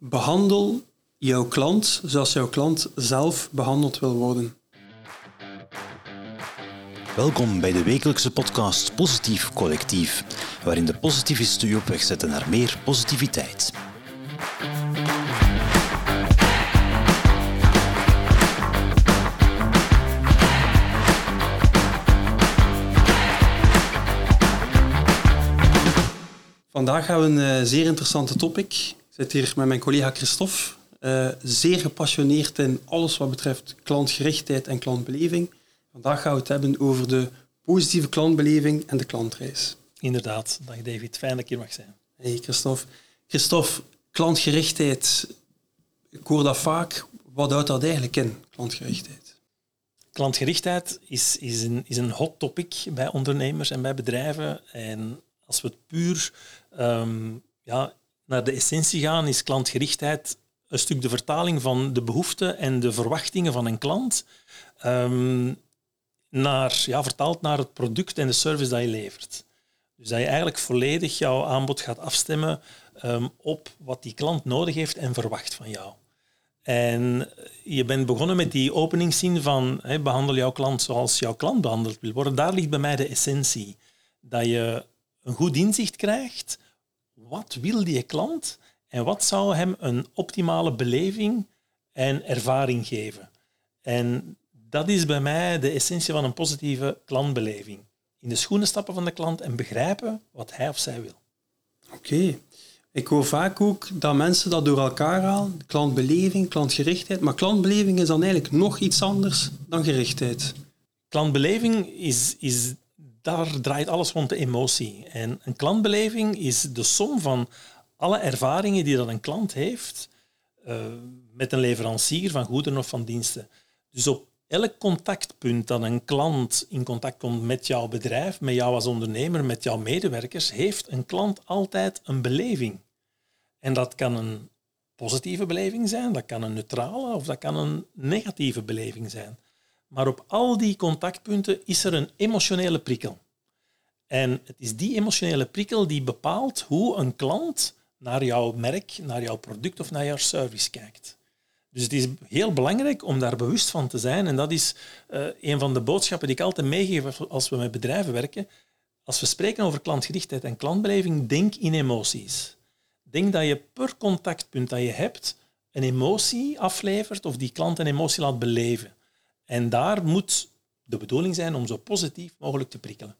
Behandel jouw klant zoals jouw klant zelf behandeld wil worden. Welkom bij de wekelijkse podcast Positief Collectief, waarin de positivisten u op weg zetten naar meer positiviteit. Vandaag gaan we een uh, zeer interessante topic. Ik zit hier met mijn collega Christophe, uh, zeer gepassioneerd in alles wat betreft klantgerichtheid en klantbeleving. Vandaag gaan we het hebben over de positieve klantbeleving en de klantreis. Inderdaad, dag David. Fijn dat ik hier mag zijn. Hey Christophe. Christophe, klantgerichtheid, ik hoor dat vaak. Wat houdt dat eigenlijk in, klantgerichtheid? Klantgerichtheid is, is, een, is een hot topic bij ondernemers en bij bedrijven. En als we het puur um, ja, naar de essentie gaan, is klantgerichtheid een stuk de vertaling van de behoeften en de verwachtingen van een klant, um, naar, ja, vertaald naar het product en de service dat je levert. Dus dat je eigenlijk volledig jouw aanbod gaat afstemmen um, op wat die klant nodig heeft en verwacht van jou. En je bent begonnen met die openingszin van behandel jouw klant zoals jouw klant behandeld wil worden. Daar ligt bij mij de essentie. Dat je een goed inzicht krijgt. Wat wil die klant en wat zou hem een optimale beleving en ervaring geven? En dat is bij mij de essentie van een positieve klantbeleving. In de schoenen stappen van de klant en begrijpen wat hij of zij wil. Oké. Ik hoor vaak ook dat mensen dat door elkaar halen. Klantbeleving, klantgerichtheid. Maar klantbeleving is dan eigenlijk nog iets anders dan gerichtheid. Klantbeleving is, is daar draait alles rond de emotie. En een klantbeleving is de som van alle ervaringen die dat een klant heeft uh, met een leverancier van goederen of van diensten. Dus op elk contactpunt dat een klant in contact komt met jouw bedrijf, met jou als ondernemer, met jouw medewerkers, heeft een klant altijd een beleving. En dat kan een positieve beleving zijn, dat kan een neutrale of dat kan een negatieve beleving zijn. Maar op al die contactpunten is er een emotionele prikkel. En het is die emotionele prikkel die bepaalt hoe een klant naar jouw merk, naar jouw product of naar jouw service kijkt. Dus het is heel belangrijk om daar bewust van te zijn. En dat is uh, een van de boodschappen die ik altijd meegeef als we met bedrijven werken. Als we spreken over klantgerichtheid en klantbeleving, denk in emoties. Denk dat je per contactpunt dat je hebt een emotie aflevert of die klant een emotie laat beleven. En daar moet de bedoeling zijn om zo positief mogelijk te prikkelen.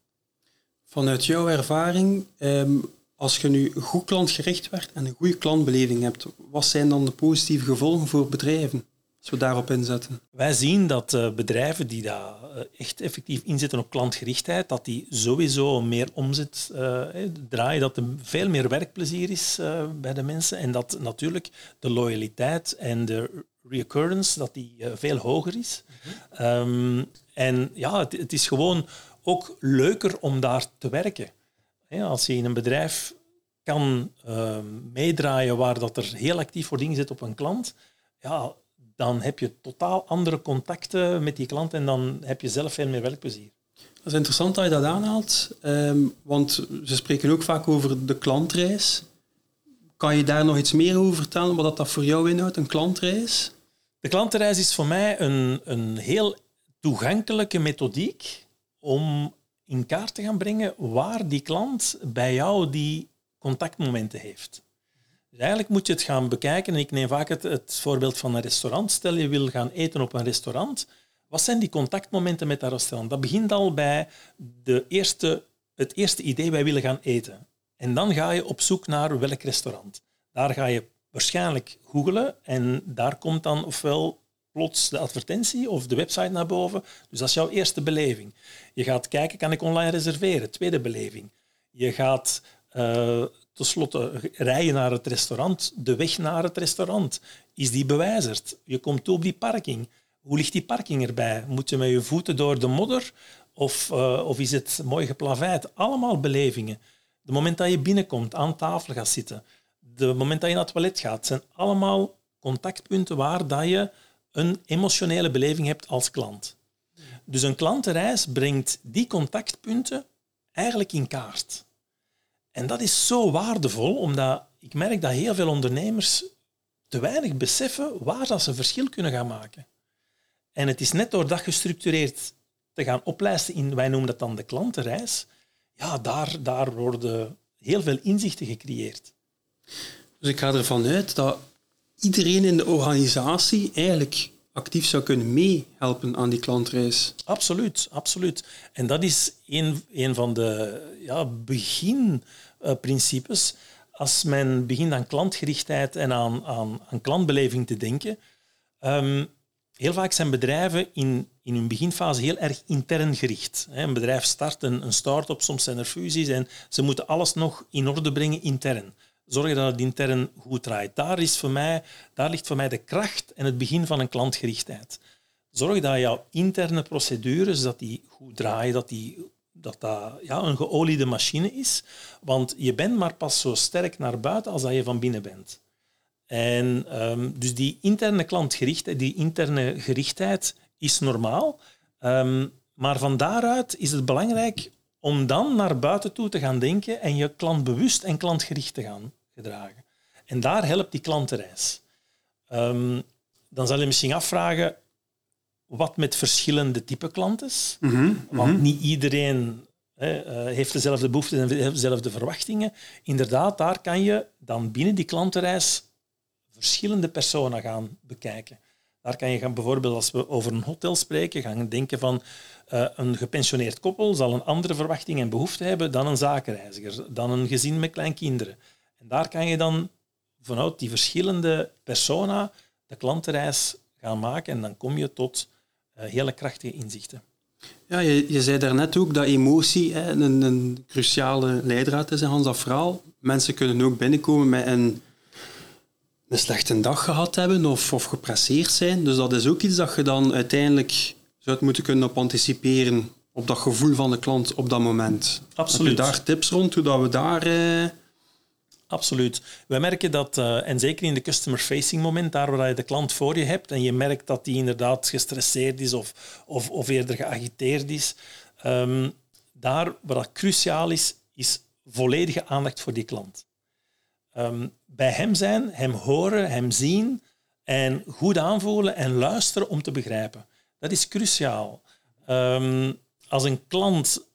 Vanuit jouw ervaring, ehm, als je nu goed klantgericht werkt en een goede klantbeleving hebt, wat zijn dan de positieve gevolgen voor bedrijven? Als we daarop inzetten. Wij zien dat uh, bedrijven die daar uh, echt effectief inzetten op klantgerichtheid, dat die sowieso meer omzet uh, draaien, dat er veel meer werkplezier is bij de mensen en dat natuurlijk de loyaliteit en de reoccurrence dat die, veel hoger is. Um, en ja, het, is gewoon ook leuker om daar te werken. Als je in een bedrijf kan uh, meedraaien waar dat er heel actief wordt ingezet op een klant, ja, dan heb je totaal andere contacten met die klant en dan heb je zelf veel meer werkplezier. Dat is interessant dat je dat aanhaalt, um, want ze spreken ook vaak over de klantreis. Kan je daar nog iets meer over vertellen, wat dat voor jou inhoudt, een klantreis? De klantreis is voor mij een, een heel toegankelijke methodiek om in kaart te gaan brengen waar die klant bij jou die contactmomenten heeft. Dus eigenlijk moet je het gaan bekijken. En ik neem vaak het, het voorbeeld van een restaurant. Stel je wil gaan eten op een restaurant. Wat zijn die contactmomenten met dat restaurant? Dat begint al bij de eerste, het eerste idee, wij willen gaan eten. En dan ga je op zoek naar welk restaurant. Daar ga je waarschijnlijk googlen en daar komt dan ofwel plots de advertentie of de website naar boven. Dus dat is jouw eerste beleving. Je gaat kijken, kan ik online reserveren? Tweede beleving. Je gaat uh, tenslotte rijden naar het restaurant, de weg naar het restaurant. Is die bewijzerd? Je komt toe op die parking. Hoe ligt die parking erbij? Moet je met je voeten door de modder of, uh, of is het mooi geplaveid? Allemaal belevingen. De moment dat je binnenkomt, aan tafel gaat zitten, de moment dat je naar het toilet gaat, zijn allemaal contactpunten waar dat je een emotionele beleving hebt als klant. Dus een klantenreis brengt die contactpunten eigenlijk in kaart. En dat is zo waardevol, omdat ik merk dat heel veel ondernemers te weinig beseffen waar dat ze verschil kunnen gaan maken. En het is net door dat gestructureerd te gaan oplijsten in, wij noemen dat dan de klantenreis, ja, daar, daar worden heel veel inzichten gecreëerd. Dus ik ga ervan uit dat iedereen in de organisatie eigenlijk actief zou kunnen meehelpen aan die klantreis. Absoluut, absoluut. En dat is een, een van de ja, beginprincipes. Als men begint aan klantgerichtheid en aan, aan, klantbeleving te denken, um, heel vaak zijn bedrijven in, in hun beginfase heel erg intern gericht. Een bedrijf start, een, een start-up, soms zijn er fusies en ze moeten alles nog in orde brengen intern. Zorgen dat het intern goed draait. Daar, is voor mij, daar ligt voor mij de kracht en het begin van een klantgerichtheid. Zorg dat jouw interne procedures dat die goed draaien, dat die, dat, dat ja, een geoliede machine is. Want je bent maar pas zo sterk naar buiten als dat je van binnen bent. En um, dus die interne klantgerichtheid, die interne gerichtheid is normaal. Um, maar van daaruit is het belangrijk om dan naar buiten toe te gaan denken en je klantbewust en klantgericht te gaan gedragen. En daar helpt die klantenreis. Um, dan zal je misschien afvragen wat met verschillende type klanten. Mm -hmm, Want niet iedereen hè, uh, heeft dezelfde behoeften en dezelfde verwachtingen. Inderdaad, daar kan je dan binnen die klantenreis verschillende personen gaan bekijken. Daar kan je gaan, bijvoorbeeld als we over een hotel spreken, gaan denken van uh, een gepensioneerd koppel zal een andere verwachting en behoefte hebben dan een zakenreiziger, dan een gezin met kleinkinderen. En daar kan je dan vanuit die verschillende persona de klantenreis gaan maken en dan kom je tot uh, hele krachtige inzichten. Ja, je, je zei daarnet ook dat emotie hè, een, een, cruciale leidraad is in Hans dat verhaal. Mensen kunnen ook binnenkomen met een een slechte dag gehad hebben of, of gepresseerd zijn. Dus dat is ook iets dat je dan uiteindelijk zou moeten kunnen op anticiperen op dat gevoel van de klant op dat moment. Absoluut. Heb je daar tips rond hoe dat we daar... Eh... Absoluut. We merken dat, uh, en zeker in de customer-facing moment, daar waar je de klant voor je hebt en je merkt dat die inderdaad gestresseerd is of, of, of eerder geagiteerd is, um, daar waar dat cruciaal is, is volledige aandacht voor die klant. Um, bij hem zijn, hem horen, hem zien en goed aanvoelen en luisteren om te begrijpen. Dat is cruciaal. Um, als een klant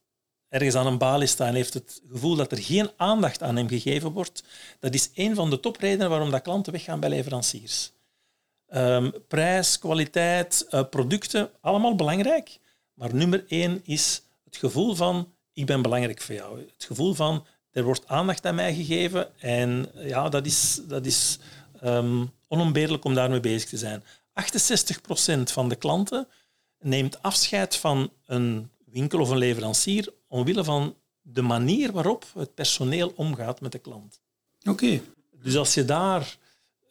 ergens aan een balie staat en heeft het gevoel dat er geen aandacht aan hem gegeven wordt, dat is een van de topredenen waarom dat klanten weggaan bij leveranciers. Um, prijs, kwaliteit, uh, producten, allemaal belangrijk. Maar nummer één is het gevoel van ik ben belangrijk voor jou. Het gevoel van er wordt aandacht aan mij gegeven en ja, dat is, dat is um, onontbeerlijk om daarmee bezig te zijn. 68% van de klanten neemt afscheid van een winkel of een leverancier omwille van de manier waarop het personeel omgaat met de klant. Oké. Dus als je daar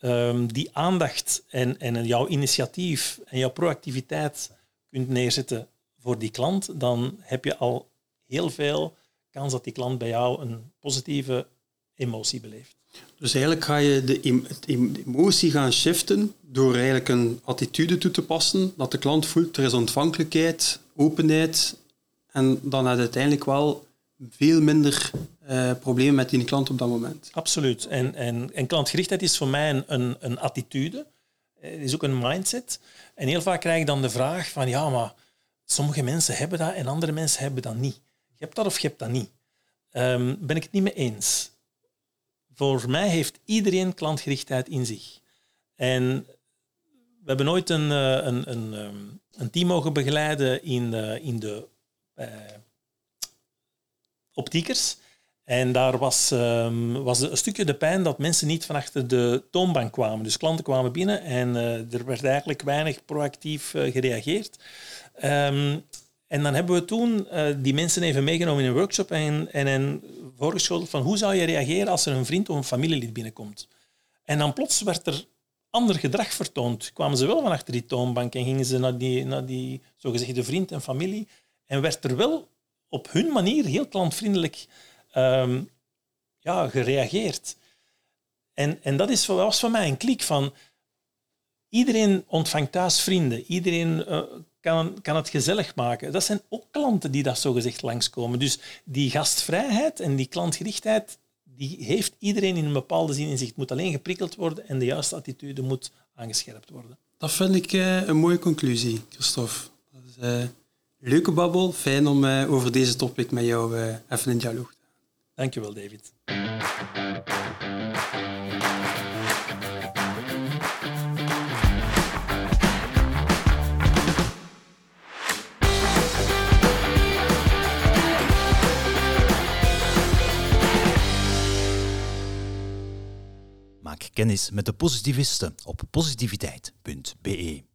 um, die aandacht en, en jouw initiatief en jouw proactiviteit kunt neerzetten voor die klant, dan heb je al heel veel kans dat die klant bij jou een positieve emotie beleeft. Dus eigenlijk ga je de, emotie gaan shiften door eigenlijk een attitude toe te passen, dat de klant voelt er is ontvankelijkheid, openheid en dan had uiteindelijk wel veel minder uh, problemen met die klant op dat moment. Absoluut. En, en, en klantgerichtheid is voor mij een, een, attitude. Het is ook een mindset. En heel vaak krijg ik dan de vraag van ja, maar sommige mensen hebben dat en andere mensen hebben dat niet. Je hebt dat of je hebt dat niet. Um, ben ik het niet mee eens. Voor mij heeft iedereen klantgerichtheid in zich. En we hebben nooit een, eh, een, een, ehm, een team mogen begeleiden in, in de optiekers. En daar was, um, was een stukje de pijn dat mensen niet van achter de toonbank kwamen. Dus klanten kwamen binnen en uh, er werd eigenlijk weinig proactief uh, gereageerd. Um, en dan hebben we toen die mensen even meegenomen in een workshop en, en hen voorgeschoteld van hoe zou je reageren als er een vriend of een familielid binnenkomt. En dan plots werd er ander gedrag vertoond. Kwamen ze wel van achter die toonbank en gingen ze naar die, naar die zogezegde vriend en familie. En werd er wel op hun manier heel klantvriendelijk um, ja, gereageerd. En, en dat is, was voor mij een klik van... Iedereen ontvangt thuis vrienden. Iedereen uh, kan, kan het gezellig maken. Dat zijn ook klanten die dat zogezegd langskomen. Dus die gastvrijheid en die klantgerichtheid, die heeft iedereen in een bepaalde zin in zich. Het moet alleen geprikkeld worden en de juiste attitude moet aangescherpt worden. Dat vind ik uh, een mooie conclusie, Christophe. Dat is, uh, leuke babbel. Fijn om uh, over deze topic met jou even in dialoog te gaan. Dankjewel, David. Maak kennis met de positivisten op positiviteit.be.